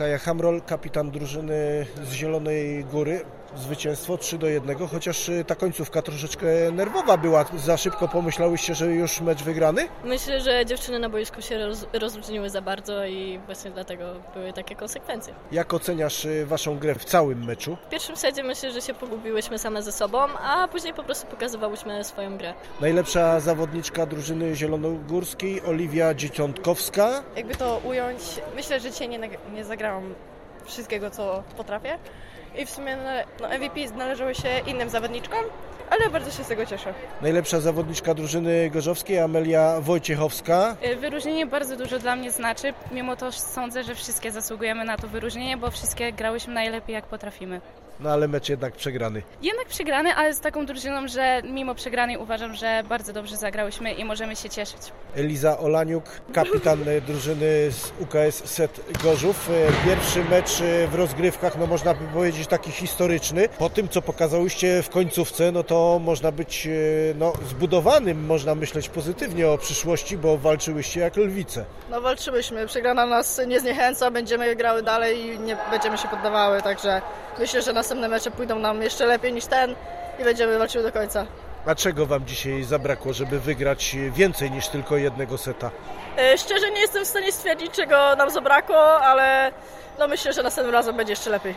Kaja Hamrol, kapitan drużyny z Zielonej Góry. Zwycięstwo 3 do 1, chociaż y, ta końcówka troszeczkę nerwowa była. Za szybko pomyślałyście, że już mecz wygrany? Myślę, że dziewczyny na boisku się roz, rozluźniły za bardzo i właśnie dlatego były takie konsekwencje. Jak oceniasz y, waszą grę w całym meczu? W pierwszym secie myślę, że się pogubiłyśmy same ze sobą, a później po prostu pokazywałyśmy swoją grę. Najlepsza zawodniczka drużyny zielonogórskiej Oliwia Dzieciątkowska. Jakby to ująć, myślę, że dzisiaj nie, nie zagrałam wszystkiego, co potrafię. I w sumie no, MVP należało się innym zawodniczkom, ale bardzo się z tego cieszę. Najlepsza zawodniczka drużyny gorzowskiej Amelia Wojciechowska. Y, Wyróżnienie bardzo dużo dla mnie znaczy, mimo to sądzę, że wszystkie zasługujemy na to wyróżnienie, bo wszystkie grałyśmy najlepiej jak potrafimy. No ale mecz jednak przegrany. Jednak przegrany, ale z taką drużyną, że mimo przegranej uważam, że bardzo dobrze zagrałyśmy i możemy się cieszyć. Eliza Olaniuk, kapitan e, drużyny z UKS Set Gorzów. E, Pierwszy mecz e, w rozgrywkach, no można by powiedzieć taki historyczny. Po tym, co pokazałyście w końcówce, no to można być e, no, zbudowanym, można myśleć pozytywnie o przyszłości, bo walczyłyście jak lwice. No walczyłyśmy, przegrana nas nie zniechęca, będziemy grały dalej i nie będziemy się poddawały, także myślę, że następne mecze pójdą nam jeszcze lepiej niż ten i będziemy walczyły do końca. A czego Wam dzisiaj zabrakło, żeby wygrać więcej niż tylko jednego seta? E, Szczerze nie jestem w stanie stwierdzić, czego nam zabrakło, ale no myślę, że następnym razem będzie jeszcze lepiej.